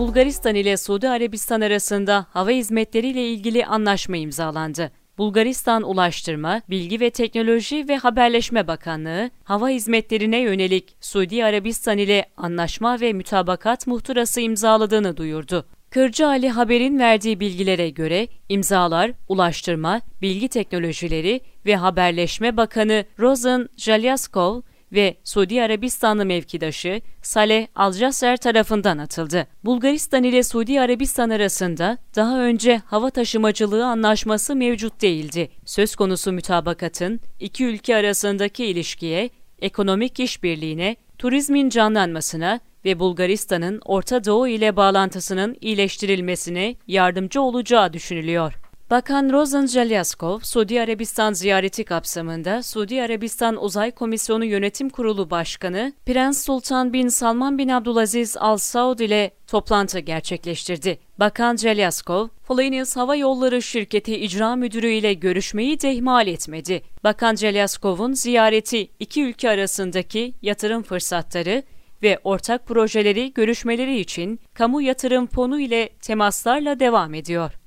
Bulgaristan ile Suudi Arabistan arasında hava hizmetleri ile ilgili anlaşma imzalandı. Bulgaristan Ulaştırma, Bilgi ve Teknoloji ve Haberleşme Bakanlığı, hava hizmetlerine yönelik Suudi Arabistan ile anlaşma ve mütabakat muhtırası imzaladığını duyurdu. Kırcı Ali Haber'in verdiği bilgilere göre imzalar Ulaştırma, Bilgi Teknolojileri ve Haberleşme Bakanı Rozen Jalyaskov ve Suudi Arabistanlı mevkidaşı Saleh Alcaser tarafından atıldı. Bulgaristan ile Suudi Arabistan arasında daha önce hava taşımacılığı anlaşması mevcut değildi. Söz konusu mütabakatın iki ülke arasındaki ilişkiye, ekonomik işbirliğine, turizmin canlanmasına ve Bulgaristan'ın Orta Doğu ile bağlantısının iyileştirilmesine yardımcı olacağı düşünülüyor. Bakan Rozen Jalyaskov, Suudi Arabistan ziyareti kapsamında Suudi Arabistan Uzay Komisyonu Yönetim Kurulu Başkanı Prens Sultan bin Salman bin Abdülaziz Al Saud ile toplantı gerçekleştirdi. Bakan Jalyaskov, Flynas Hava Yolları Şirketi İcra Müdürü ile görüşmeyi de ihmal etmedi. Bakan Jalyaskov'un ziyareti iki ülke arasındaki yatırım fırsatları ve ortak projeleri görüşmeleri için Kamu Yatırım Fonu ile temaslarla devam ediyor.